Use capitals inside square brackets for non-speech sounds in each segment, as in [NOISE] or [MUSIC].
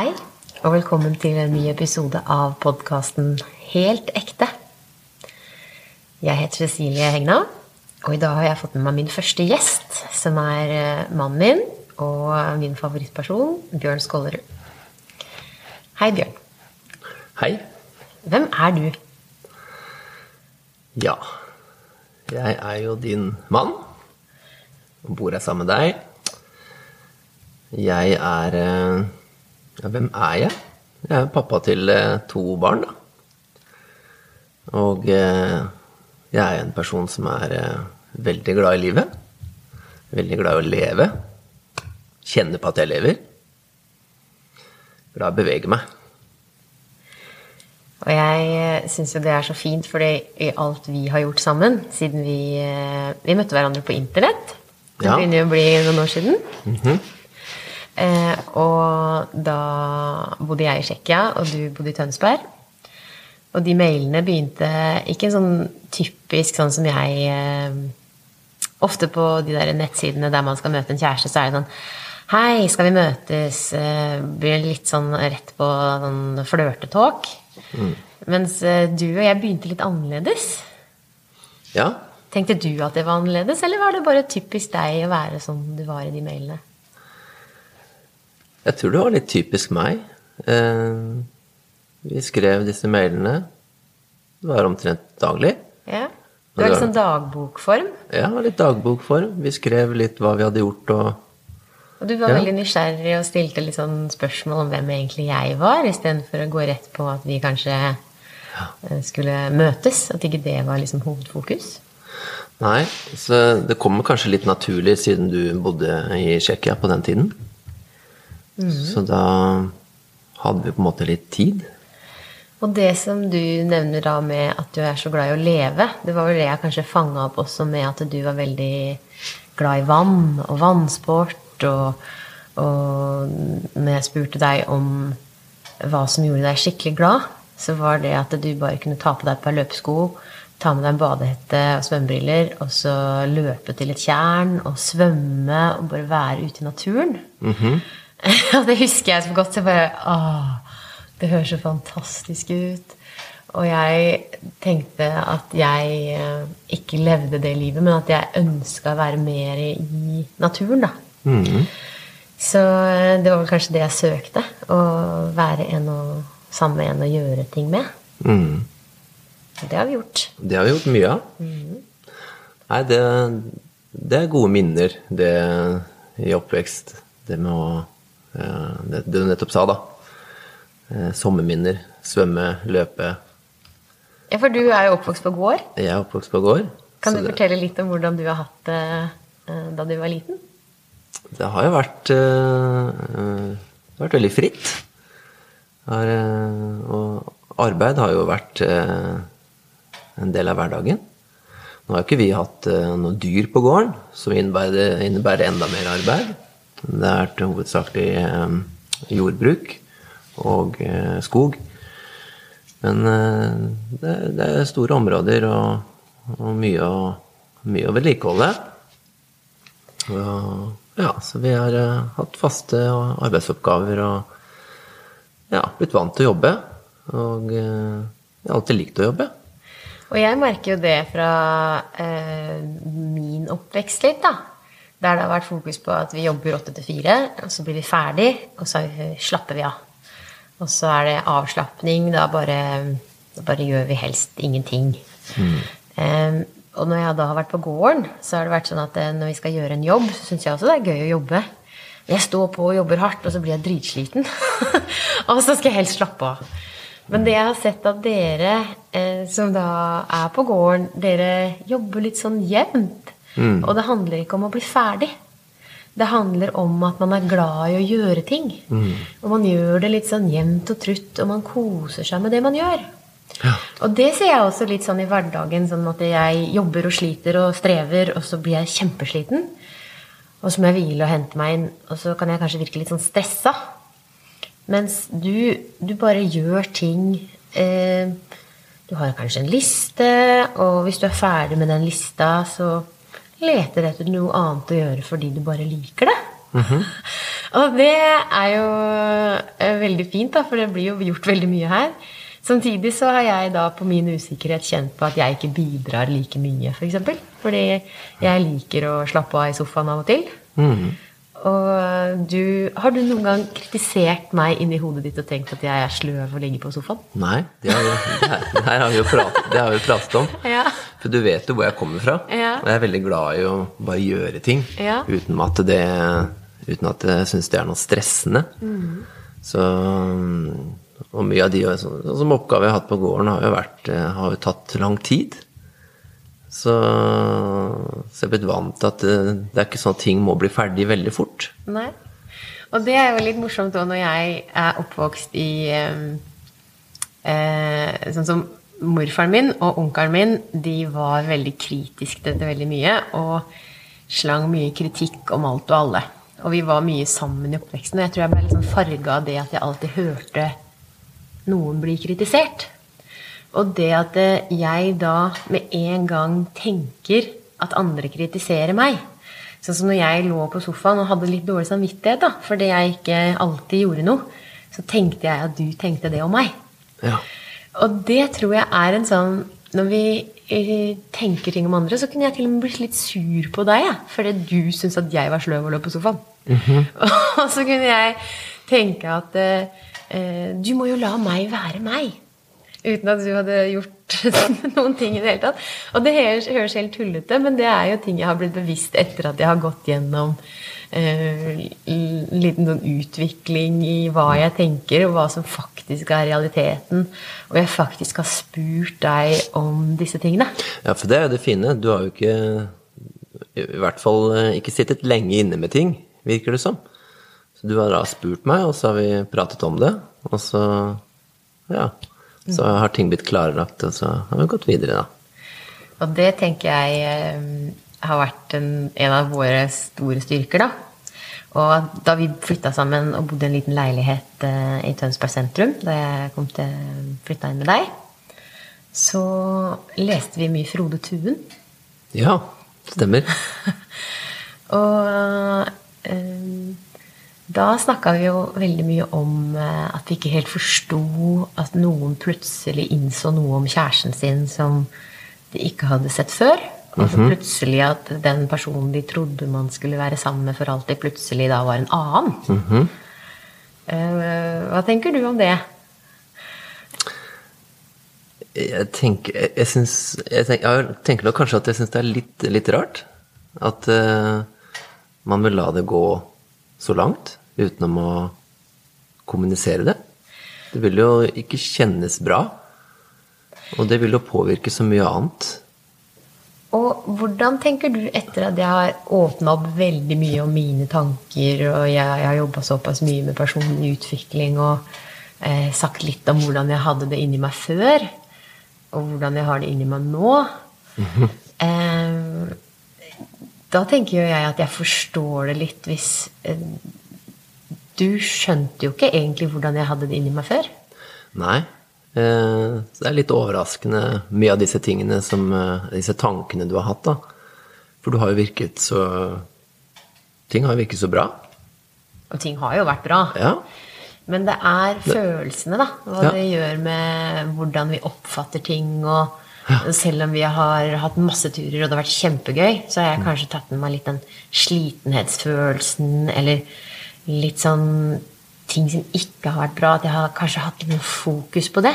Hei, og velkommen til en ny episode av podkasten Helt ekte. Jeg heter Cecilie Hegna, og i dag har jeg fått med meg min første gjest, som er eh, mannen min og min favorittperson, Bjørn Skålerud. Hei, Bjørn. Hei. Hvem er du? Ja, jeg er jo din mann. Og bor her sammen med deg. Jeg er eh, Ja, hvem er jeg? Jeg er pappa til eh, to barn, da. Og eh, jeg er en person som er veldig glad i livet. Veldig glad i å leve. Kjenne på at jeg lever. Glad i å bevege meg. Og jeg syns jo det er så fint, fordi i alt vi har gjort sammen siden vi, vi møtte hverandre på internett Det Ja. begynner jo å bli noen år siden. Eh, og da bodde jeg i Tsjekkia, og du bodde i Tønsberg. Og de mailene begynte ikke sånn typisk sånn som jeg eh, Ofte på de der nettsidene der man skal møte en kjæreste, så er det sånn Hei, skal vi møtes? Eh, Blir litt sånn rett på sånn flørtetalk. Mens eh, du og jeg begynte litt annerledes. Ja, Tenkte du at det var annerledes, eller var det bare typisk deg å være sånn du var i de mailene? Jeg tror det var litt typisk meg. Eh, vi skrev disse mailene. Det var omtrent daglig. Ja. Det var sånn dagbokform. Ja, litt dagbokform. Vi skrev litt hva vi hadde gjort og Og du var Ja. veldig nysgjerrig og stilte litt sånn spørsmål om hvem egentlig jeg var, istedenfor å gå rett på at vi kanskje eh, skulle møtes. At ikke det var liksom hovedfokus. Nei, så det kommer kanskje litt naturlig siden du bodde i Tsjekkia på den tiden. Så da hadde vi på en måte litt tid. Og det som du nevner da med at du er så glad i å leve, det var vel det jeg kanskje fanga opp også med at du var veldig glad i vann og vannsport. Og, og når jeg spurte deg om hva som gjorde deg skikkelig glad, så var det at du bare kunne ta på deg et par løpesko, ta med deg en badehette og svømmebriller, og så løpe til et tjern og svømme og bare være ute i naturen. [LAUGHS] Og det husker jeg så godt. Så jeg bare Åh, det høres så fantastisk ut. Og jeg tenkte at jeg eh, ikke levde det livet, men at jeg ønska å være mer i naturen, da. Så eh, det var kanskje det jeg søkte. Å være en og sammen med en å gjøre ting med. Mm. Det har vi gjort. Det har vi gjort mye av. Nei, det, det er gode minner, det i oppvekst. Det med å Det det du nettopp sa, da. Eh, Sommerminner. Svømme, løpe. Ja, For du er jo oppvokst på gård. Jeg er oppvokst på gård. Kan du det, fortelle litt om hvordan du har hatt det eh, da du var liten? det har jo vært eh, eh, har vært veldig fritt. Har, uh, og arbeid har jo vært uh, en del av hverdagen. Nå har jo ikke vi hatt eh, noe dyr på gården, som innebærer, innebærer enda mer arbeid. Det har vært hovedsakelig eh, jordbruk og eh, skog. Men eh, det, er store områder og, mye, å, mye å vedlikeholde. Ja, så vi har hatt faste arbeidsoppgaver og ja, blitt vant til å jobbe. Og jeg har alltid likt å jobbe. Og jeg merker jo det fra eh, min oppvekst litt, da. Der det har vært fokus på at vi jobber åtte til fire, og så blir vi ferdig, og så slapper vi av. Og så er det avslapning. Da bare, da bare gjør vi helst ingenting. Eh, og når jeg da har vært på gården, så har det vært sånn at eh, når vi skal gjøre en jobb, så syns jeg også det er gøy å jobbe. Jeg står på og jobber hardt, og så blir jeg dritsliten. [LAUGHS] og så skal jeg helst slappe av. Men det jeg har sett at dere eh, som da er på gården, dere jobber litt sånn jevnt. Og det handler ikke om å bli ferdig. Det handler om at man er glad i å gjøre ting. Og man gjør det litt sånn jevnt og trutt, og man koser seg med det man gjør. Og det ser jeg også litt sånn i hverdagen, sånn at jeg jobber og sliter og strever, og så blir jeg kjempesliten. Og så må jeg hvile og hente meg inn, og så kan jeg kanskje virke litt sånn stressa. Mens du, du bare gjør ting eh, Du har kanskje en liste, og hvis du er ferdig med den lista, så leter etter noe annet å gjøre fordi du bare liker det. [LAUGHS] Og det er jo eh, veldig fint, da, for det blir jo gjort veldig mye her. Samtidig så har jeg da på min usikkerhet kjent på at jeg ikke bidrar like mye, f.eks. For. Fordi jeg liker å slappe av i sofaen av og til. Mhm. Og du, har du noen gang kritisert meg inni hodet ditt og tenkt at jeg er sløv og ligger på sofaen? Nei, det har, vi, det her, det her har vi jo pratet, det har vi pratet om. [LAUGHS] Ja. For du vet jo hvor jeg kommer fra. Ja. Og jeg er veldig glad i å bare gjøre ting Ja. uten at det Uten at jeg syns det er noe stressende. Mm. Så Og mye av de sånn sånn som oppgaver jeg har hatt på gården, har jo, vært, eh, har jo tatt lang tid. Så, så jeg er blitt vant til at det, det er ikke sånn at ting må bli ferdig veldig fort. Nei. Og det er jo litt morsomt òg når jeg er oppvokst i eh, eh, Sånn som morfaren min og onkelen min, de var veldig kritiske til dette veldig mye. Og slang mye kritikk om alt og alle. Og vi var mye sammen i oppveksten. Og jeg tror jeg ble litt sånn farga av det at jeg alltid hørte noen bli kritisert. Og det at eh, jeg da med en gang tenker at andre kritiserer meg Sånn som når jeg lå på sofaen og hadde litt dårlig samvittighet da, fordi jeg ikke alltid gjorde noe, så tenkte jeg at du tenkte det om meg. Ja. Og det tror jeg er en sånn Når vi eh, tenker ting om andre, så kunne jeg til og med blitt litt sur på deg, ja, fordi du syntes at jeg var sløv og lå på sofaen. [LAUGHS] og så kunne jeg tenke at eh, eh, du må jo la meg være meg. Uten at du hadde gjort [LAUGHS] noen ting i det hele tatt. Og det høres, helt tullete, men det er jo ting jeg har blitt bevisst etter at jeg har gått gjennom eh, en liten sånn utvikling i hva jeg tenker, og hva som faktisk er realiteten. Og jeg faktisk har spurt deg om disse tingene. Ja, for det er jo det fine. Du har jo ikke I hvert fall eh, ikke sittet lenge inne med ting, virker det som. Så du har da spurt meg, og så har vi pratet om det. Og så Ja. Så har ting blitt klarlagt, og så har vi gått videre, da. Og det tenker jeg eh, har vært en, en av våre store styrker, da. Og da vi flytta sammen og bodde i en liten leilighet eh, i Tønsberg sentrum, da jeg kom til flytta inn med deg, så leste vi mye Frode Tuen. Ja, stemmer. [LAUGHS] Og eh, da snakka vi jo veldig mye om eh, at vi ikke helt forsto at noen plutselig innså noe om kjæresten sin som de ikke hadde sett før. Og så plutselig at den personen de trodde man skulle være sammen med for alltid, plutselig da var en annen. Eh, hva tenker du om det? Jeg tenker, jeg, syns, jeg, tenker, jeg tenker nok kanskje at jeg syns det er litt, litt rart. At uh, man vil la det gå så langt utenom å kommunisere det. Det vil jo ikke kjennes bra. Og det vil jo påvirke så mye annet. Og hvordan tenker du etter at jeg har åpna opp veldig mye om mine tanker, og jeg, jeg har jobba såpass mye med personlig utvikling og eh, sagt litt om hvordan jeg hadde det inni meg før, og hvordan jeg har det inni meg nå eh, Da tenker jo jeg at jeg forstår det litt hvis eh, Du skjønte jo ikke egentlig hvordan jeg hadde det inni meg før. Nei. Eh, så det er litt overraskende mye av disse tingene som eh, Disse tankene du har hatt, da. For du har jo virket så Ting har jo virket så bra. Og ting har jo vært bra. Ja. Men det er følelsene, da. Hva Ja. det gjør med hvordan vi oppfatter ting. Og selv om vi har hatt masse turer og det har vært kjempegøy, så har jeg kanskje tatt med meg litt den slitenhetsfølelsen, eller litt sånn ting som ikke har vært bra. At jeg har kanskje hatt litt fokus på det.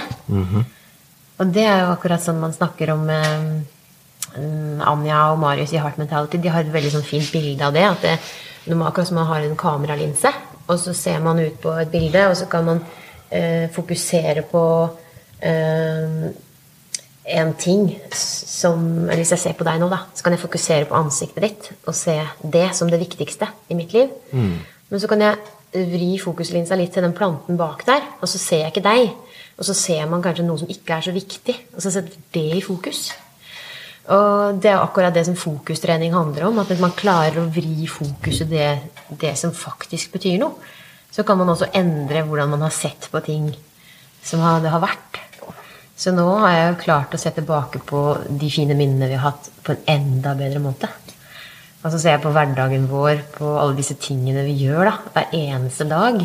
Og det er jo akkurat sånn man snakker om eh, mm, Anja og Marius i Heart Mentality. De har et veldig sånn fint bilde av det. At det man, akkurat som man har en kameralinse, og så ser man ut på et bilde, og så kan man eh, fokusere på eh, en ting som eller Hvis jeg ser på deg nå, da, så kan jeg fokusere på ansiktet ditt og se det som det viktigste i mitt liv. Men så kan jeg vri fokuslinsa litt til den planten bak der, og så ser jeg ikke deg. Og så ser man kanskje noe som ikke er så viktig, og så setter det i fokus. Og det er akkurat det som fokustrening handler om. At man klarer å vri fokuset det, det som faktisk betyr noe. Så kan man også endre hvordan man har sett på ting som det har vært. Så nå har jeg jo klart å se tilbake på de fine minnene vi har hatt, på en enda bedre måte. Og så ser jeg på hverdagen vår, på alle disse tingene vi gjør da, hver eneste dag.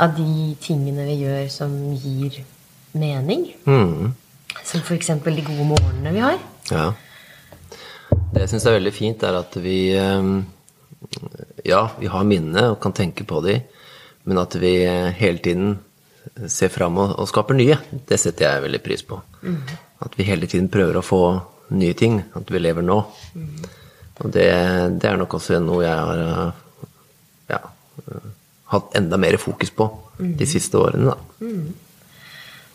Av de tingene vi gjør som gir mening. Mm. Som f.eks. de gode morgenene vi har. Ja. Det jeg syns er veldig fint, er at vi eh, Ja, vi har minnene og kan tenke på de, men at vi hele tiden ser fram og, og skaper nye. Det setter jeg veldig pris på. At vi hele tiden prøver å få nye ting. At vi lever nå. Og det, det er nok også noe jeg har eh, ja, eh, hatt enda mer fokus på de siste årene, da.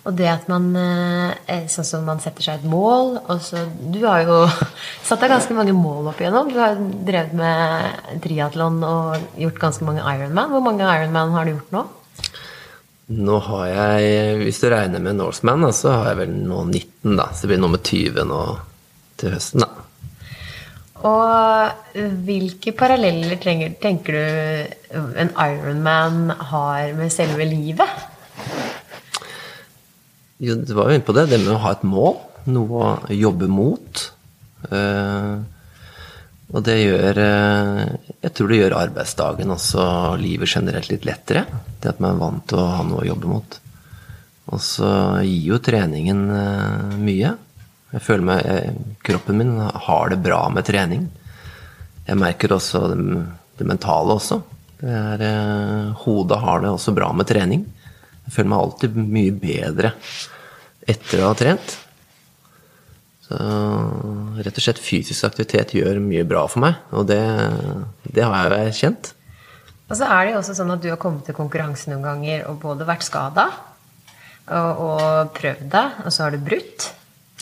Og det at man eh, Sånn som man setter seg et mål og så, Du har jo [LAUGHS] satt deg ganske mange mål opp igjennom. Du har drevet med triatlon og gjort ganske mange Ironman. Hvor mange Ironman har du gjort nå? Nå har jeg, hvis du regner med Norseman, så har jeg vel nå 19, da. Så det blir nummer 20 nå til høsten, da. Og hvilke paralleller trenger, tenker du en Ironman har med selve livet? Jo, du var jo inne på det. Det med å ha et mål. Noe å jobbe mot. Eh, og det gjør eh, Jeg tror det gjør arbeidsdagen også livet generelt litt lettere. Det at man er vant til å ha noe å jobbe mot. Og så gir jo treningen eh, mye. Jeg føler meg jeg, Kroppen min har det bra med trening. Jeg merker også det, det mentale også. Det er, eh, hodet har det også bra med trening. Jeg føler meg alltid mye bedre etter å ha trent. Så rett og slett fysisk aktivitet gjør mye bra for meg, og det, det har jeg kjent. Og så er det jo også sånn at du har kommet til konkurranse noen ganger og både vært skada og, og prøvd deg, og så har du brutt.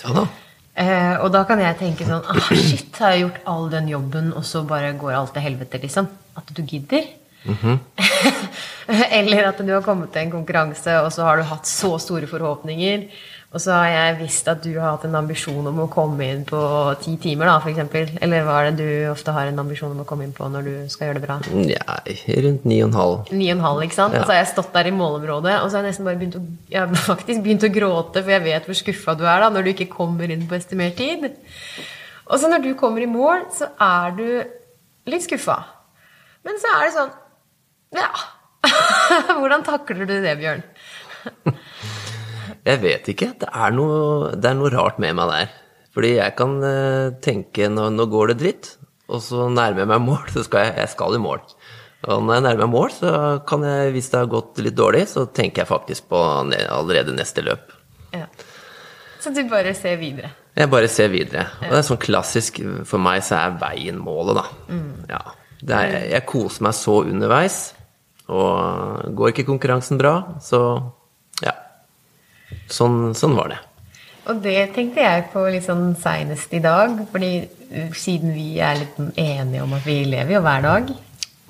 Ja da. Eh, og da kan jeg tenke sånn ah, Shit, har jeg gjort all den jobben, og så bare går alt til helvete, liksom? At du gidder? [LAUGHS] Eller at du har kommet til en konkurranse, og så har du hatt så store forhåpninger. Og så har jeg visst at du har hatt en ambisjon om å komme inn på ti timer, da, f.eks. Eller hva er det du ofte har en ambisjon om å komme inn på når du skal gjøre det bra? Ja, rundt ni og en halv. Ni og en halv, ikke sant? Ja. Og så har jeg stått der i målområdet, og så har jeg nesten bare begynt å, jeg har faktisk begynt å gråte, for jeg vet hvor skuffa du er da, når du ikke kommer inn på estimert tid. Og så når du kommer i mål, så er du litt skuffa. Men så er det sånn Ja. [LAUGHS] Hvordan takler du det, Bjørn? Jeg vet ikke. Det er noe, det er noe rart med meg der. Fordi jeg kan eh, tenke nå, nå går det dritt, og så nærmer jeg meg mål, så skal jeg, jeg skal i mål. Og når jeg nærmer meg mål, så kan jeg, hvis det har gått litt dårlig, så tenker jeg faktisk på allerede neste løp. Ja. Så du bare ser videre. Jeg bare ser videre. Og det er sånn klassisk For meg så er veien målet, da. Ja. Det er, jeg koser meg så underveis. Og går ikke konkurransen bra, så ja. Sånn, sånn var det. Og det tenkte jeg på litt sånn seinest i dag. fordi uh, siden vi er litt enige om at vi lever jo hver dag,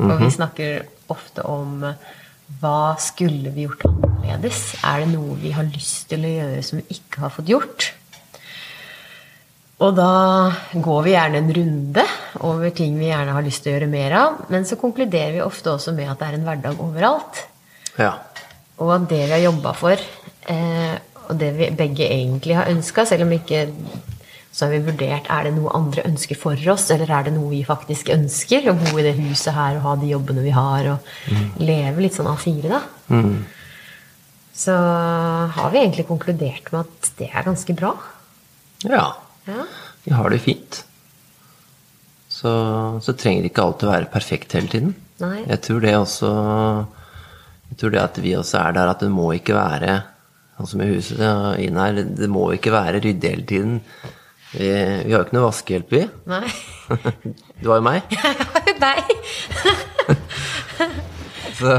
og vi snakker ofte om uh, hva skulle vi gjort annerledes? Er det noe vi har lyst til å gjøre som vi ikke har fått gjort? Og da går vi gjerne en runde over ting vi gjerne har lyst til å gjøre mer av. Men så konkluderer vi ofte også med at det er en hverdag overalt. Ja. Og at det vi har jobba for, eh, og det vi begge egentlig har ønska, selv om ikke så har vi vurdert er det noe andre ønsker for oss, eller er det noe vi faktisk ønsker? Å bo i det huset her og ha de jobbene vi har, og leve litt sånn A4, da. Mm. Så har vi egentlig konkludert med at det er ganske bra. ja. Ja. Vi har det fint. Så, så trenger det ikke alltid å være perfekt hele tiden. Nei. Jeg tror det også Jeg tror det at vi også er der at det må ikke være Sånn med huset ja, inn her, det må ikke være ryddig hele tiden. Vi, vi har jo ikke noe vaskehjelp, vi. Nei. [LAUGHS] Du har jo meg. [LAUGHS] Nei. [LAUGHS] Så,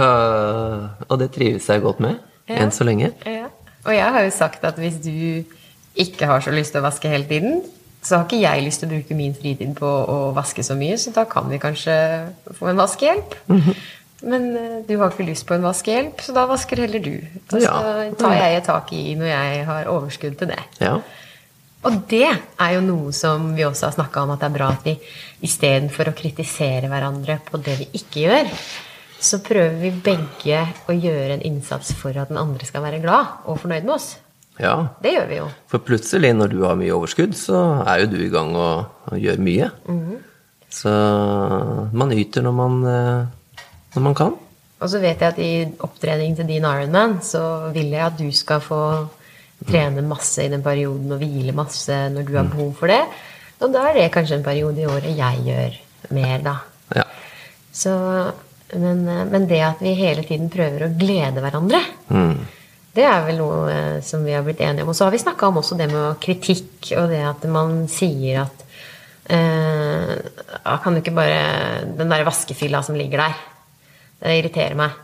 og det trives jeg godt med. Ja. Enn så lenge. Ja. Og jeg har jo sagt at hvis du ikke har så lyst til å vaske hele tiden, så har ikke jeg lyst til å bruke min fritid på å vaske så mye, så da kan vi kanskje få en vaskehjelp. Men eh, du har ikke lyst på en vaskehjelp, så da vasker heller du. Og så tar jeg et tak i når jeg har overskudd til det. Ja. Og det er jo noe som vi også har snakka om at det er bra at vi istedenfor å kritisere hverandre på det vi ikke gjør, så prøver vi begge å gjøre en innsats for at den andre skal være glad og fornøyd med oss. ja. Det gjør vi jo. For plutselig, når du har mye overskudd, så er jo du i gang og, og gjør mye. Så man yter når man, eh, når man kan. Og så vet jeg at i opptrening til din Ironman så vil jeg at du skal få trene masse i den perioden og hvile masse når du har behov for det. Og da er det kanskje en periode i året jeg gjør mer, da. Ja. Så, men, men det at vi hele tiden prøver å glede hverandre, Mm. det er vel noe eh, som vi har blitt enige om. Og så har vi snakka om også det med kritikk, og det at man sier at eh, Kan du ikke bare Den derre vaskefilla som ligger der. Det irriterer meg.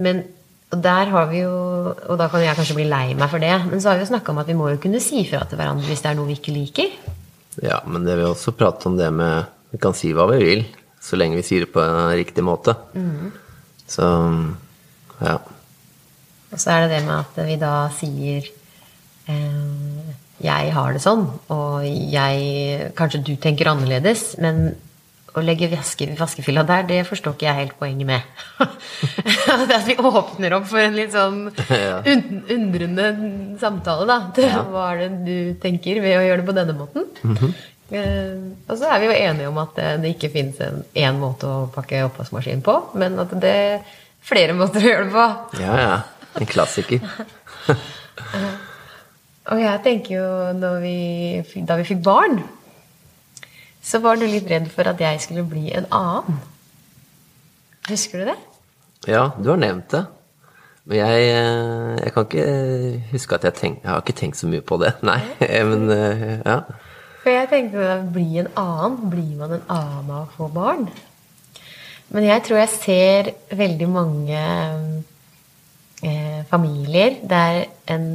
Men og der har vi jo Og da kan jeg kanskje bli lei meg for det, men så har vi jo snakka om at vi må jo kunne si fra til hverandre hvis det er noe vi ikke liker. ja, men det vil også prate om det med Vi kan si hva vi vil, så lenge vi sier det på en riktig måte. Så ja. Og så er det det med at vi da sier eh, Jeg har det sånn, og jeg Kanskje du tenker annerledes, men å legge vaske, vaskefilla der, det forstår ikke jeg helt poenget med. det [LAUGHS] at vi åpner opp for en litt sånn Ja. undrende samtale, da. Til hva er det du tenker ved å gjøre det på denne måten? eh, og så er vi jo enige om at det, det ikke finnes en én måte å pakke oppvaskmaskin på, men at det er flere måter å gjøre det på. Ja, ja. En klassiker. [LAUGHS] Og jeg tenker jo vi, Da vi fikk barn, så var du litt redd for at jeg skulle bli en annen. Husker du det? Ja, du har nevnt det. Men jeg, eh, jeg kan ikke huske at jeg tenk, Jeg har ikke tenkt så mye på det, [LAUGHS] nei. Men eh, ja. For jeg tenkte å bli en annen. Blir man en annen av å få barn? Men jeg tror jeg ser veldig mange eh, familier der, en,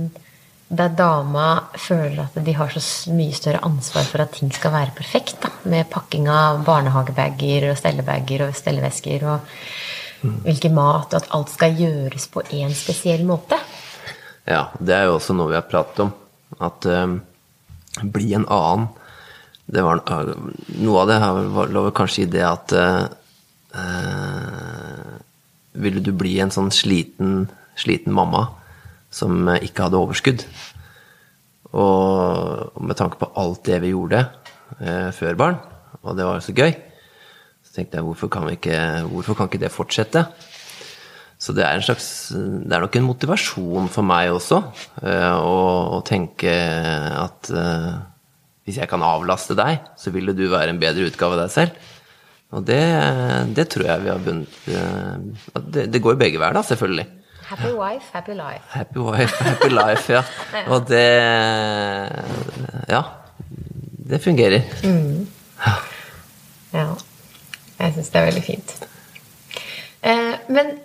der dama føler at de har så mye større ansvar for at ting skal være perfekt. Da, med pakking av barnehagebager og stellebager og stellevesker og hvilken mat, og at alt skal gjøres på én spesiell måte. Ja, det er jo også noe vi har pratet om. At um, bli en annen det var, eh, Noe av det var- lå kanskje i det at eh, Ville du bli en sånn sliten, sliten mamma som eh, ikke hadde overskudd? Og, med tanke på alt det vi gjorde eh, før barn, og det var så gøy, så tenkte jeg hvorfor kan, ikke, hvorfor kan ikke det fortsette? Så det er slags Det er nok en motivasjon for meg også eh, å, å tenke at eh, hvis jeg kan avlaste deg, så ville du være en bedre utgave av deg selv. Og det, det tror jeg vi har bundet eh, det, det går jo begge veier, da, selvfølgelig. Happy wife, happy life. Happy wife, happy life, ja. [LAUGHS] Og det Ja. Det fungerer. Ja. Jeg syns det er veldig fint. Eh, men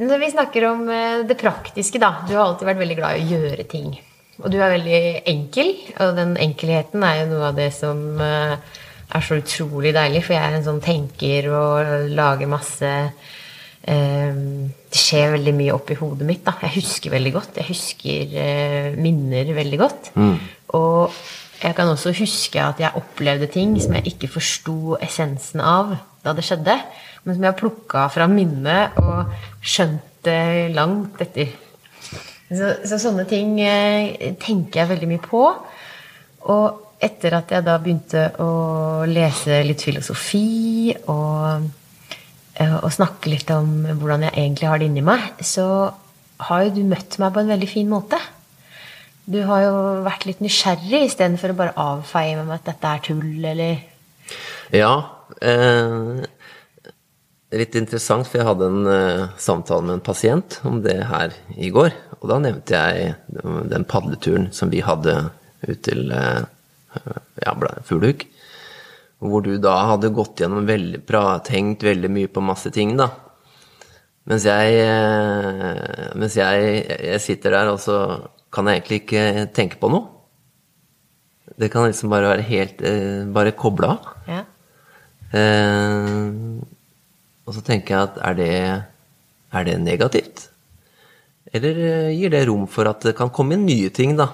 når vi snakker om eh, det praktiske, da. Du har alltid vært veldig glad i å gjøre ting. Og du er veldig enkel, og den enkelheten er jo noe av det som eh, er så utrolig deilig, for jeg er en sånn tenker og lager masse eh, Det skjer veldig mye oppi hodet mitt. da. Jeg husker veldig godt. Jeg husker eh, minner veldig godt. Og jeg kan også huske at jeg opplevde ting som jeg ikke forsto essensen av da det skjedde, men som jeg har plukka fra minnet og skjønt langt etter. Så, så sånne ting eh, tenker jeg veldig mye på. Og etter at jeg da begynte å lese litt filosofi og, eh, og snakke litt om hvordan jeg egentlig har det inni meg, så har jo du møtt meg på en veldig fin måte. Du har jo vært litt nysgjerrig istedenfor å bare avfeie meg med at dette er tull, eller Ja. Eh, litt interessant, for jeg hadde en eh, samtale med en pasient om det her i går. Og da nevnte jeg den padleturen som vi hadde ut til eh, ja, Fuglehuk. Hvor du da hadde gått gjennom veldig bra, tenkt veldig mye på masse ting, da. Mens jeg, eh, mens jeg, jeg sitter der, og så kan jeg egentlig ikke tenke på noe. Det kan liksom bare være helt eh, Bare koble av. Ja. Eh, og så tenker jeg at er det, er det negativt? Eller eh, gir det rom for at det kan komme inn nye ting, da?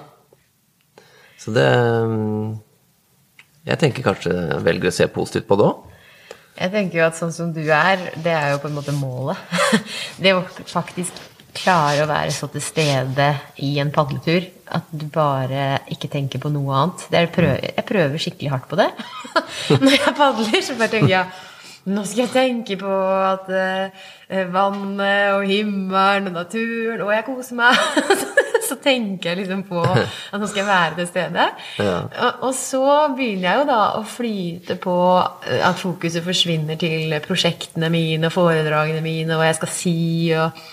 Så det mm, Jeg tenker kanskje velger å se positivt på det òg. Jeg tenker jo at sånn som du er, det er jo på en måte målet. [LAUGHS] Det å faktisk klare å være så til stede i en padletur at du bare ikke tenker på noe annet. Det er prøv, jeg prøver skikkelig hardt på det. [LAUGHS] Når jeg padler, så bare tenker jeg nå skal jeg tenke på at eh, vannet og himmelen og naturen Og jeg koser meg. [LAUGHS] så tenker jeg liksom på [LAUGHS] at nå skal jeg være til stede. Ja. Og, og så begynner jeg jo da å flyte på eh, at fokuset forsvinner til prosjektene mine og foredragene mine, og hva jeg skal si, og,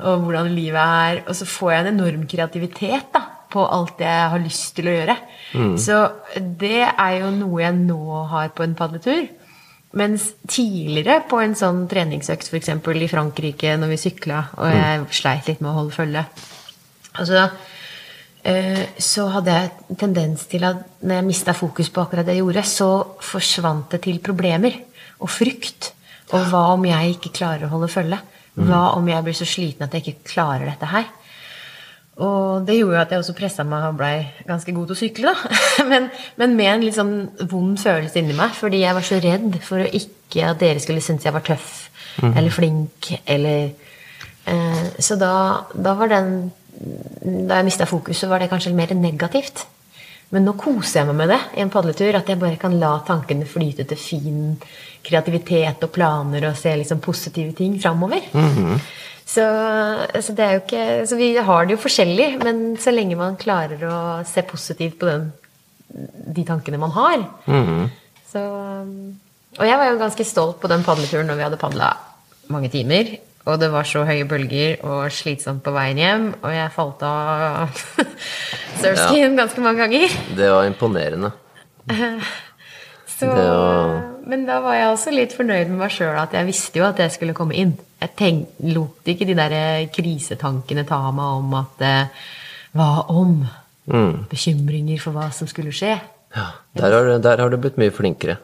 og hvordan livet er. Og så får jeg en enorm kreativitet da, på alt jeg har lyst til å gjøre. Så det er jo noe jeg nå har på en padletur. Mens tidligere på en sånn treningsøkt f.eks. i Frankrike når vi sykla, og jeg sleit litt med å holde følge altså, eh, Så hadde jeg en tendens til at når jeg mista fokus på akkurat det jeg gjorde, så forsvant det til problemer og frykt. Og hva om jeg ikke klarer å holde følge? Hva om jeg blir så sliten at jeg ikke klarer dette her? Og det gjorde jo at jeg også pressa meg og blei ganske god til å sykle, da. [LAUGHS] Men, men, med en litt sånn vond følelse inni meg, fordi jeg var så redd for å ikke at dere skulle synes jeg var tøff eller flink eller eh, Så da, da var den Da jeg mista fokus, så var det kanskje mer negativt. Men nå koser jeg meg med det i en padletur. At jeg bare kan la tankene flyte til fin kreativitet og planer og se liksom positive ting framover. Så, så, det er jo ikke, så vi har det jo forskjellig, men så lenge man klarer å se positivt på den, de tankene man har så, Og jeg var jo ganske stolt på den padleturen når vi hadde padla mange timer. Og det var så høye bølger og slitsomt på veien hjem, og jeg falt av [LAUGHS] surfskien ganske mange ganger. Det var imponerende. [LAUGHS] Så, Det var- Men da var jeg også litt fornøyd med meg sjøl at jeg visste jo at jeg skulle komme inn. Jeg tenk, lot ikke de der krisetankene ta meg om at eh, Hva om? Mm. Bekymringer for hva som skulle skje. Ja, der har, der har du blitt mye flinkere.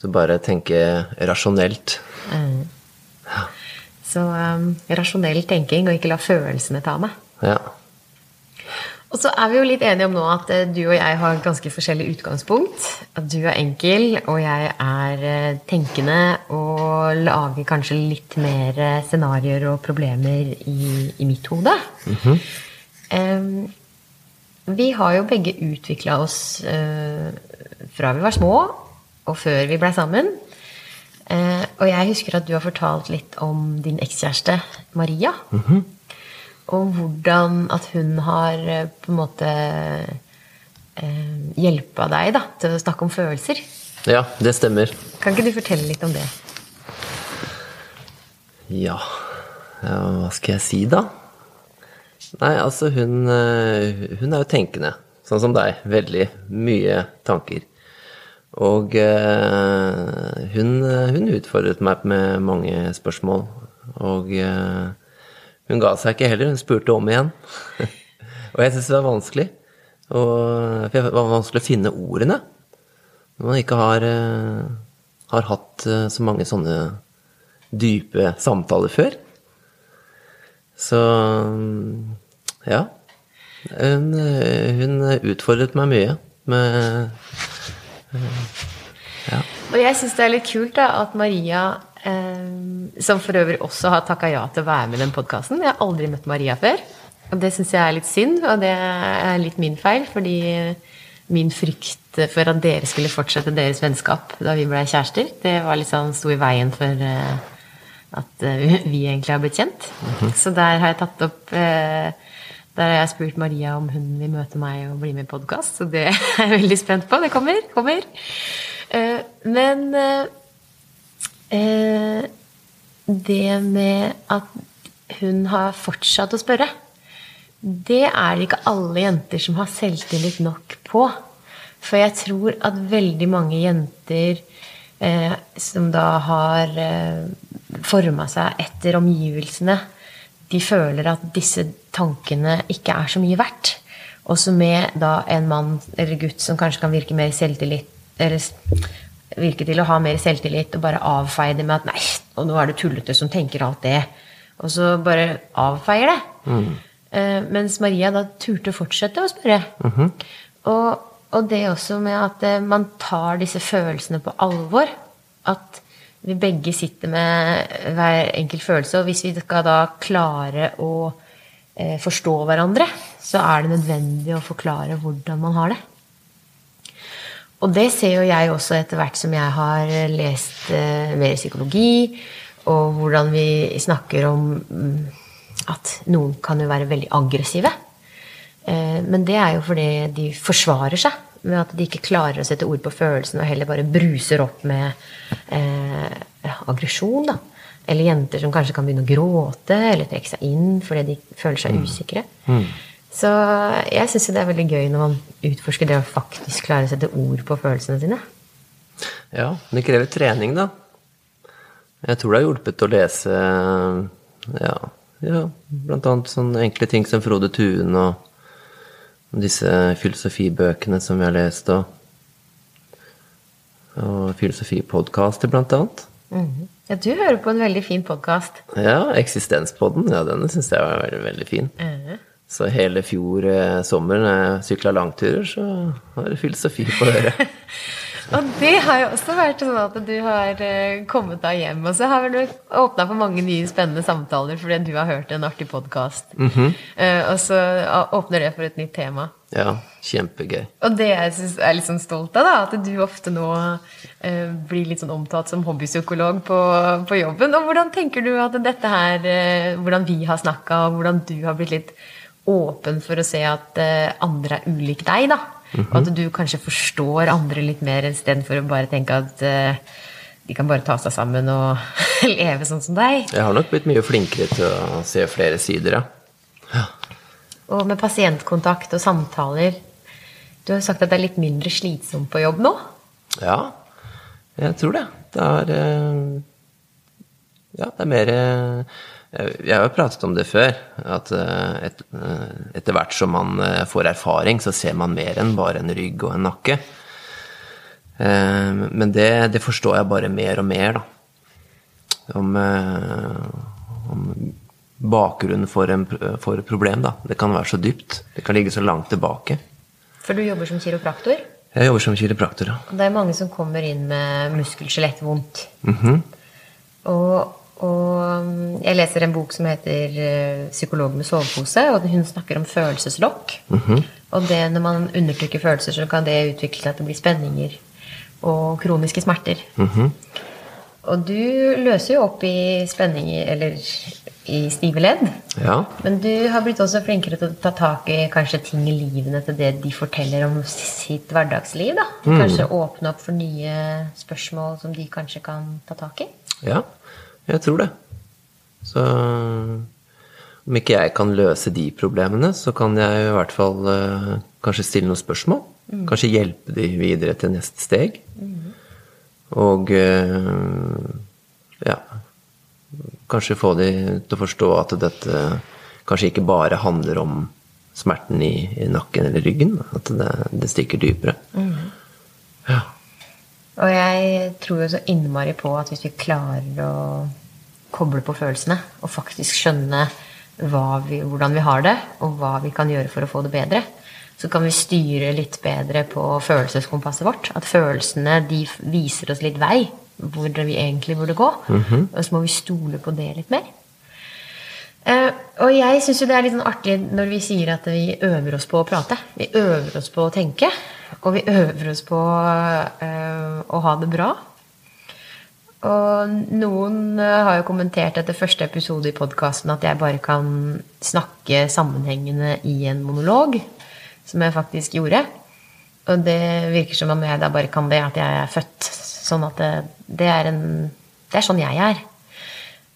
Så bare tenke rasjonelt. Så um, rasjonell tenking og ikke la følelsene ta meg. Ja. Og så er vi jo litt enige om nå at eh, du og jeg har ganske forskjellig utgangspunkt. At du er enkel, og jeg er eh, tenkende og lager kanskje litt mer eh, scenarioer og problemer i, i mitt hode. Em, vi har jo begge utvikla oss uh, fra vi var små, og før vi blei sammen. Eh, og jeg husker at du har fortalt litt om din ekskjæreste Maria. Og hvordan at hun har eh, på en måte eh, hjelpa deg da, til å snakke om følelser. ja, det stemmer. Kan ikke du fortelle litt om det? Ja. ja Hva skal jeg si, da? Nei, altså, hun, eh, hun er jo tenkende. Sånn som deg. Veldig mye tanker. Og eh, hun, hun utfordret meg med mange spørsmål. Og eh, hun ga seg ikke heller. Hun spurte om igjen. [LAUGHS] og jeg syntes det var vanskelig. Og, for det var vanskelig å finne ordene. Når man ikke har, eh, har hatt eh, så mange sånne dype samtaler før. Så ja. Hun, hun utfordret meg mye med Og jeg syns det er litt kult da, at Maria, eh, som for øvrig også har takka ja til å være med i den podkasten Jeg har aldri møtt Maria før. Og det syns jeg er litt synd, og det er litt min feil, fordi min frykt for at dere skulle fortsette deres vennskap da vi ble kjærester, det var litt sånn sto i veien for eh, at eh, vi egentlig har blitt kjent. Så der har jeg tatt opp eh, Der har jeg spurt Maria om hun vil møte meg og bli med i podkast, så det [LAUGHS] er jeg veldig spent på. Det kommer, kommer. Eh, Men eh, eh, det med at hun har fortsatt å spørre, det er det ikke alle jenter som har selvtillit nok på. For jeg tror at veldig mange jenter som da har eh, forma seg etter omgivelsene, de føler at disse tankene ikke er så mye verdt. Også med da en mann eller gutt som kanskje kan virke mer selvtillit eller virke til å ha mer selvtillit og bare avfeie det med at 'nei, og nå er det tullete som tenker alt det', og så bare avfeier det. Mm. mens Maria da turte å fortsette å spørre. og, og det også med at eh, man tar disse følelsene på alvor. At Vi begge sitter med hver enkelt følelse, og hvis vi skal da klare å eh, forstå hverandre, så er det nødvendig å forklare hvordan man har det. Og det ser jo jeg også etter hvert som jeg har lest eh, mer psykologi, og hvordan vi snakker om mm, at noen kan jo være veldig aggressive. Eh, men det er jo fordi de forsvarer seg med at de ikke klarer å sette ord på følelsene og heller bare bruser opp med eh, aggresjon. da. Eller jenter som kanskje kan begynne å gråte eller trekke seg inn fordi de føler seg usikre. Mm. Så jeg syns det er veldig gøy når man utforsker det å faktisk klare å sette ord på følelsene sine. Ja, det krever trening, da. Jeg tror det har hjulpet å lese ja, ja blant annet sånne enkle ting som Frode Tuen og disse filosofibøkene som vi har lest, og, og filosofipodkaster, blant annet. Mhm. Ja, du hører på en veldig fin podkast. Ja, Eksistenspodden. Ja, denne syns jeg var veldig, veldig fin. Så hele fjor eh, sommer når jeg sykla langturer, så var det filosofi på øret. [LAUGHS] Og det har jo også vært sånn at du har eh, kommet deg hjem, og så har du åpna for mange nye spennende samtaler fordi du har hørt en artig podkast. Og så åpner det for et nytt tema. Ja, kjempegøy. Og det jeg synes er litt sånn stolt av, da, at du ofte nå eh, blir litt sånn omtalt som hobbypsykolog på, på jobben. Og hvordan tenker du at dette her, eh, hvordan vi har snakka, og hvordan du har blitt litt åpen for å se at eh, andre er ulik deg, da? Og at du kanskje forstår andre litt mer istedenfor å bare tenke at uh, de kan bare ta seg sammen og [LAUGHS] leve sånn som deg. Jeg har nok blitt mye flinkere til å se flere sider, ja. Og med pasientkontakt og samtaler. Du har sagt at det er litt mindre slitsomt på jobb nå? Ja, jeg tror det. Det er eh, Ja, det er mer eh, Jeg har jo pratet om det før. At eh, et, etter hvert som man får erfaring, så ser man mer enn bare en rygg og en nakke. Men det, det forstår jeg bare mer og mer, da. Om, om bakgrunnen for, en, for et problem. Da. Det kan være så dypt. Det kan ligge så langt tilbake. For du jobber som kiropraktor? Jeg jobber som kiropraktor, ja. Det er mange som kommer inn med muskel-skjelettvondt. Mm -hmm. og, og, mm, jeg leser en bok som heter 'Psykolog med sovepose', og hun snakker om følelseslokk. Mm -hmm. Og det, når man undertrykker følelser, så kan det utvikle seg til å bli spenninger og kroniske smerter. Mm -hmm. Og du løser jo opp i spenninger, eller i stive ledd. Ja. Men du har blitt også flinkere til å ta tak i kanskje ting i livene til det de forteller om sitt hverdagsliv. da. Kanskje åpne opp for nye spørsmål som de kanskje kan ta tak i. Ja, jeg tror det. Så om ikke jeg kan løse de problemene, så kan jeg i hvert fall uh, kanskje stille noen spørsmål. Kanskje hjelpe de videre til neste steg. Og uh, ja Kanskje få de til å forstå at dette kanskje ikke bare handler om smerten i, i nakken eller ryggen. At det, det stikker dypere. Ja. Og jeg tror jo så innmari på at hvis vi klarer å koble på følelsene og faktisk skjønne vi, hvordan vi har det, og hva vi kan gjøre for å få det bedre, så kan vi styre litt bedre på følelseskompasset vårt. At følelsene de viser oss litt vei hvor vi egentlig burde gå. Og så må vi stole på det litt mer. Uh, og jeg syns jo det er litt sånn artig når vi sier at vi øver oss på å prate. Vi øver oss på å tenke, og vi øver oss på eh, å ha det bra. Og noen eh, har jo kommentert etter første episode i podkasten at jeg bare kan snakke sammenhengende i en monolog, som jeg faktisk gjorde. Og det virker som om jeg da bare kan det, at jeg er født sånn at det, det er en Det er sånn jeg er.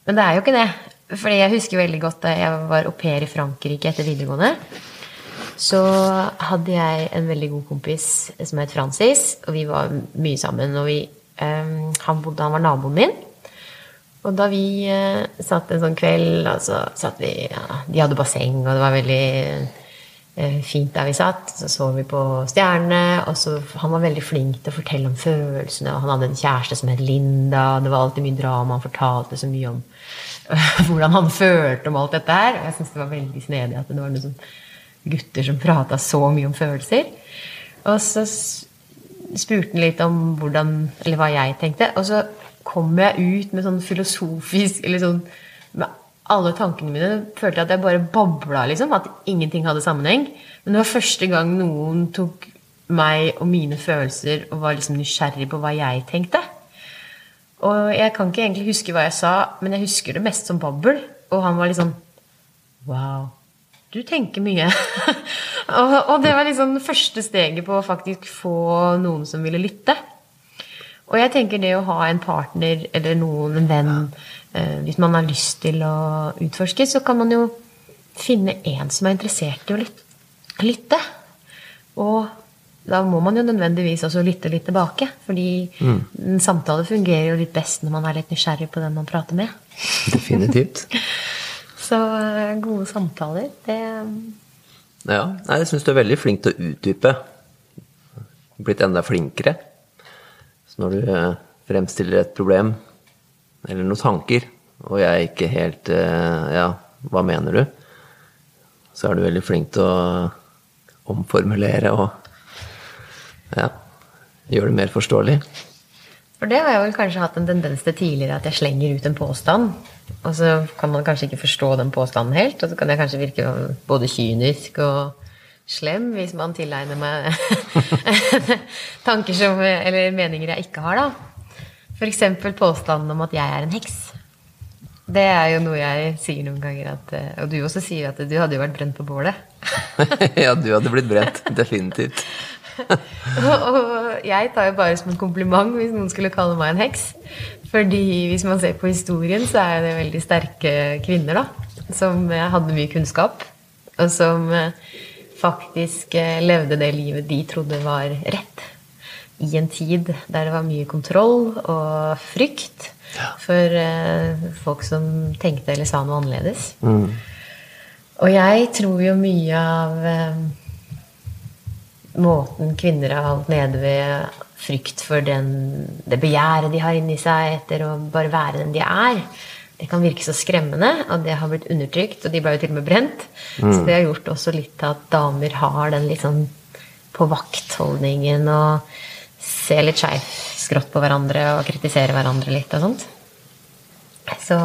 Men det er jo ikke det. Fordi jeg husker veldig godt da jeg var au pair i Frankrike etter videregående. Så hadde jeg en veldig god kompis som het Francis, og vi var mye sammen. Og vi, um, han, bodde, han var naboen min. Og da vi uh, satt en sånn kveld, altså, satt vi, ja, De hadde basseng, og det var veldig uh, fint der vi satt. Så så vi på stjernene. Og så, han var veldig flink til å fortelle om følelsene. Og han hadde en kjæreste som het Linda. og Det var alltid mye drama. Han fortalte så mye om [LAUGHS] hvordan han følte om alt dette her. Og jeg syns det var veldig snedig at det var noe sånn gutter som prata så mye om følelser. Og så spurte han litt om hvordan, eller hva jeg tenkte. Og så kom jeg ut med sånn filosofisk Eller sånn med alle tankene mine. Følte at jeg bare babla, liksom. At ingenting hadde sammenheng. Men det var første gang noen tok meg og mine følelser og var liksom nysgjerrig på hva jeg tenkte. Og jeg kan ikke egentlig huske hva jeg sa, men jeg husker det mest som babbel. Og han var litt sånn Wow, du tenker mye. [LAUGHS] og, og, det var liksom første steget på å faktisk få noen som ville lytte. Og jeg tenker det å ha en partner eller noen, en venn, eh, hvis man har lyst til å utforske, så kan man jo finne en som er interessert i å lytte. Og da må man jo nødvendigvis også lytte litt tilbake. Fordi mm. en samtale fungerer jo litt best når man er litt nysgjerrig på den man prater med. Definitivt. [LAUGHS] Så eh, gode samtaler, det Ja. Jeg syns du er veldig flink til å utdype. Blitt enda flinkere. Så når du eh, fremstiller et problem eller noen tanker, og jeg ikke helt eh, Ja, hva mener du? Så er du veldig flink til å omformulere og ja, gjøre det mer forståelig. For det har jeg vel kanskje hatt en tendens til tidligere, at jeg slenger ut en påstand. Og så kan man kanskje ikke forstå den påstanden helt, og så kan jeg kanskje virke både kynisk og slem hvis man tilegner meg [LAUGHS] tanker som, eller meninger jeg ikke har, da. F.eks. påstanden om at jeg er en heks. Det er jo noe jeg sier noen ganger. At, og du også sier at du hadde jo vært brent på bålet. [LAUGHS] ja, du hadde blitt brent. Definitivt. [LAUGHS] og jeg tar jo bare som en kompliment hvis noen skulle kalle meg en heks. Fordi hvis man ser på historien, så er det veldig sterke kvinner, da. Som hadde mye kunnskap. Og som faktisk eh, levde det livet de trodde var rett. I en tid der det var mye kontroll og frykt for eh, folk som tenkte eller sa noe annerledes. Mm. Og jeg tror jo mye av eh, måten kvinner har holdt nede ved frykt for den, det begjæret de har inni seg etter å bare være den de er, det kan virke så skremmende, og det har blitt undertrykt, og de ble jo til og med brent. Mm. Så det har gjort også litt at damer har den litt sånn på vakt-holdningen og ser litt skrått på hverandre og kritiserer hverandre litt og sånt. Så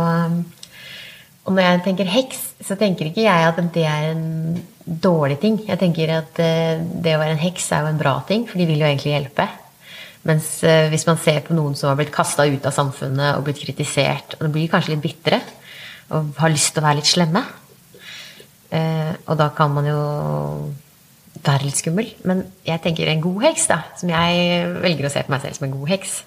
Og når jeg tenker heks, så tenker ikke jeg at det er en dårlig ting. Jeg tenker at eh, det å være en heks er jo en bra ting, for de vil jo egentlig hjelpe. Mens eh, hvis man ser på noen som har blitt kasta ut av samfunnet og blitt kritisert, og det blir kanskje litt bitre og har lyst til å være litt slemme eh, Og da kan man jo være litt skummel. Men jeg tenker en god heks, da, som jeg velger å se på meg selv som en god heks,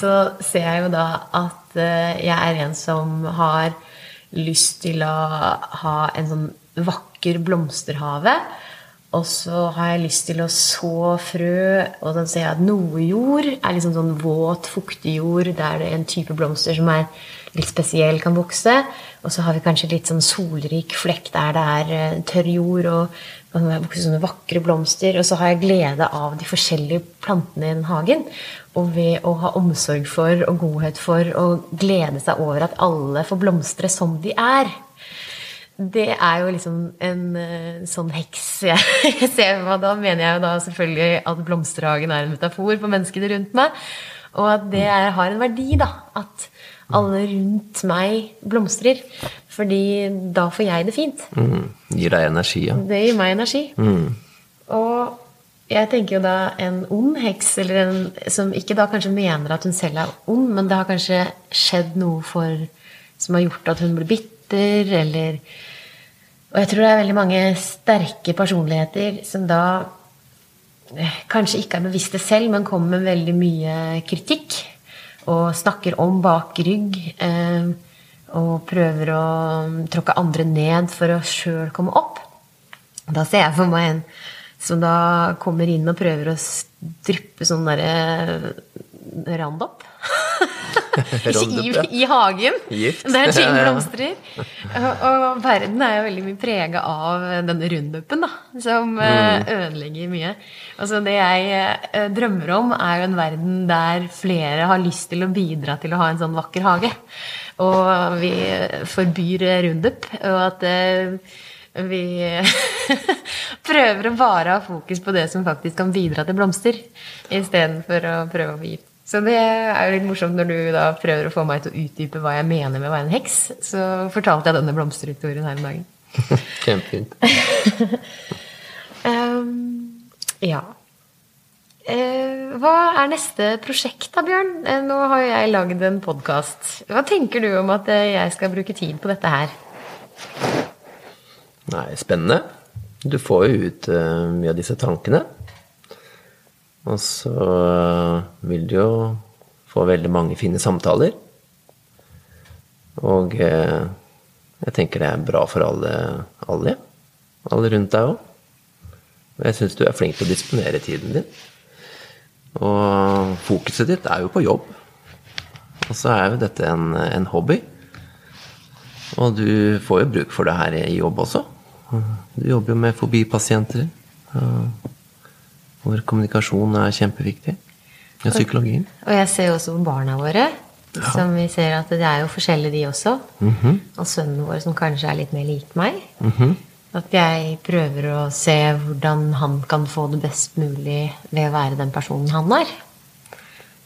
så ser jeg jo da at eh, jeg er en som har lyst til å ha en sånn vakker blomsterhave og så har jeg lyst til å så frø, og da ser jeg at noe jord er liksom sånn våt, fuktig jord der det er en type blomster som er litt spesiell, kan vokse. Og så har vi kanskje litt sånn solrik flekk der det er eh, tørr jord, og kan vokse sånne vakre blomster. Og så har jeg glede av de forskjellige plantene i den hagen. Og ved å ha omsorg for og godhet for og glede seg over at alle får blomstre som de er det er jo liksom en uh, sånn heks [LAUGHS] jeg ser på. Da mener jeg jo da selvfølgelig at blomsterhagen er en metafor for menneskene rundt meg. Og at det er, har en verdi, da. At alle rundt meg blomstrer. Fordi da får jeg det fint. Mm. Gir deg energi, ja. Det gir meg energi. Mm. Og jeg tenker jo da en ond heks, eller en som ikke da kanskje mener at hun selv er ond, men det har kanskje skjedd noe for som har gjort at hun blir bitter, eller og jeg tror det er veldig mange sterke personligheter som da eh, kanskje ikke er bevisste selv, men kommer med veldig mye kritikk. Og snakker om bak rygg. Eh, og prøver å tråkke andre ned for å sjøl komme opp. Da ser jeg for meg en som da kommer inn og prøver å dryppe sånn derre [LAUGHS] Roundup. I, I, hagen, Gift. der ting blomstrer. Og, og, verden er jo veldig mye prega av denne rundupen, da, som eh, mm. ødelegger mye. Altså Det jeg eh, drømmer om, er jo en verden der flere har lyst til å bidra til å ha en sånn vakker hage. Og vi forbyr rundup, og at eh, vi [LAUGHS] prøver å bare ha fokus på det som faktisk kan bidra til blomster, istedenfor å prøve å Så det er jo litt morsomt når du da prøver å få meg til å utdype hva jeg mener med å være en heks. Så fortalte jeg denne blomsterhistorien her om dagen. [LAUGHS] Kjempefint. Um, [LAUGHS] ja. Uh, hva er neste prosjekt da, Bjørn? Uh, nå har jo jeg lagd en podkast. Hva tenker du om at uh, jeg skal bruke tid på dette her? Nei, spennende. Du får jo ut mye av disse tankene. Og så eh, vil du jo få veldig mange fine samtaler. Og eh, jeg tenker det er bra for alle, alle, alle rundt deg òg. Og jeg syns du er flink til å disponere tiden din. Og fokuset ditt er jo på jobb. Og så er jo dette en, en hobby. Og du får jo bruk for det her i jobb også. Du jobber jo med forbipasienter. Hvor kommunikasjon er kjempeviktig. Og psykologien. Og jeg ser jo også på barna våre. Som vi ser at det er jo forskjellige, de også. Og sønnen vår som kanskje er litt mer lik meg. At jeg prøver å se hvordan han kan få det best mulig ved å være den personen han er.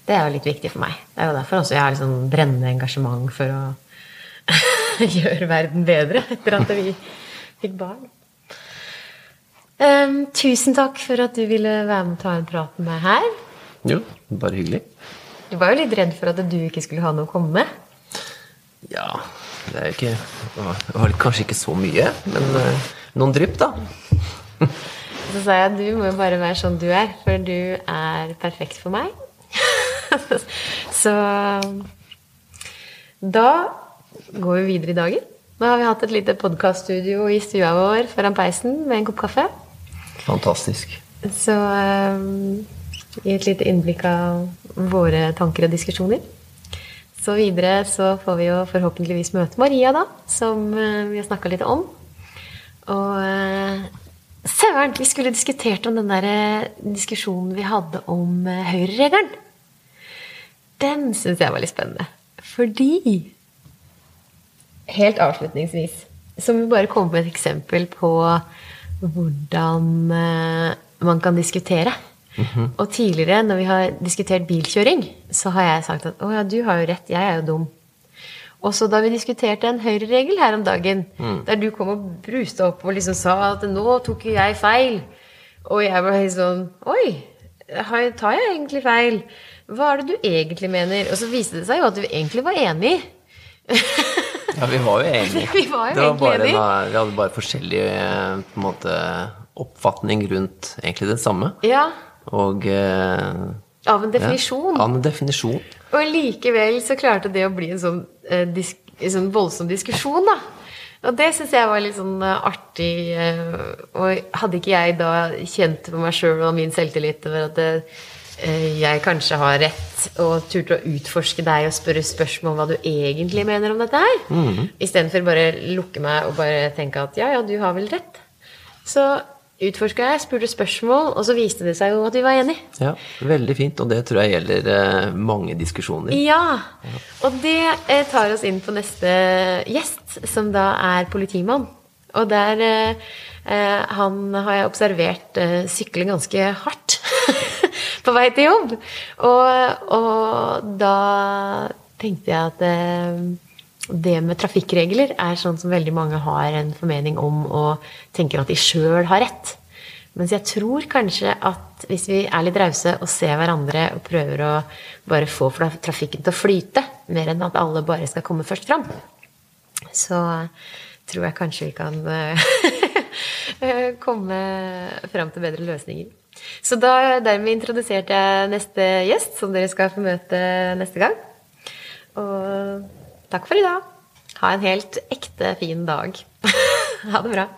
Det er jo litt viktig for meg. Det er jo derfor også jeg har liksom brennende engasjement for å [LAUGHS] gjøre verden bedre etter at vi fikk barn. Ehm, tusen takk for at du ville være med og ta en prat med meg her. Jo, bare hyggelig. Du var jo litt redd for at du ikke skulle ha noe å komme med. Ja, det er ikke Det var kanskje ikke så mye, men eh, noen drypp, da. [LAUGHS] Så sa jeg du må jo bare være sånn du er, for du er perfekt for meg. [LAUGHS] Så da går vi videre i dagen. Nå har vi hatt et lite podkaststudio i stua vår foran peisen med en kopp kaffe. Fantastisk. Så gi et lite innblikk av våre tanker og diskusjoner. Så videre så får vi jo forhåpentligvis møte Maria, da, som eh, vi har snakka litt om. Og uh, Søren, vi skulle diskutert om den der eh, diskusjonen vi hadde om høyreregelen. Den syns jeg var litt spennende. Fordi Helt avslutningsvis så må vi bare komme med et eksempel på hvordan uh, man kan diskutere. Og tidligere, når vi har diskutert bilkjøring, så har jeg sagt at å ja, du har jo rett, jeg er jo dum. Og så da vi diskuterte en høyreregel her om dagen, der du kom og bruste opp og liksom sa at nå tok jo jeg feil, og jeg ble helt sånn Oi, tar jeg egentlig feil? Hva er det du egentlig mener? Og så viste det seg jo at du egentlig var enig. [LAUGHS] Ja, vi var jo [LAUGHS] enige. Vi var jo det var bare en- vi hadde bare forskjellig eh, på en måte, oppfatning rundt egentlig det samme. Ja, Og eh, av en definisjon. Ja, av en definisjon. Og likevel så klarte det å bli en sånn, eh, disk, en sånn voldsom diskusjon, da. Og det syns jeg var litt sånn eh, artig. eh, og hadde ikke jeg da kjent på meg sjøl og min selvtillit over at eh, jeg kanskje har rett, og turte å utforske deg og spørre spørsmål om hva du egentlig mener om dette her, Mm. istedenfor bare lukke meg og bare tenke at ja, ja, du har vel rett. Så utforska jeg, spurte spørsmål, og så viste det seg jo at vi var enige. Ja, Veldig fint, og det tror jeg gjelder eh, mange diskusjoner. Ja, og det eh, tar oss inn på neste gjest, som da er politimann. Og der eh, eh, Han har jeg observert eh, sykle ganske hardt på vei til jobb. Og, og da tenkte jeg at eh, det med trafikkregler er sånn som veldig mange har en formening om og tenker at de sjøl har rett. Mens jeg tror kanskje at hvis vi er litt rause og ser hverandre og prøver å bare få trafikken til å flyte, mer enn at alle bare skal komme først fram, så tror jeg kanskje vi kan eh, [LAUGHS] komme fram til bedre løsninger. Så da, dermed introduserte jeg neste gjest, som dere skal få møte neste gang. Og takk for i dag. Ha en helt ekte fin dag. [LAUGHS] ha det bra.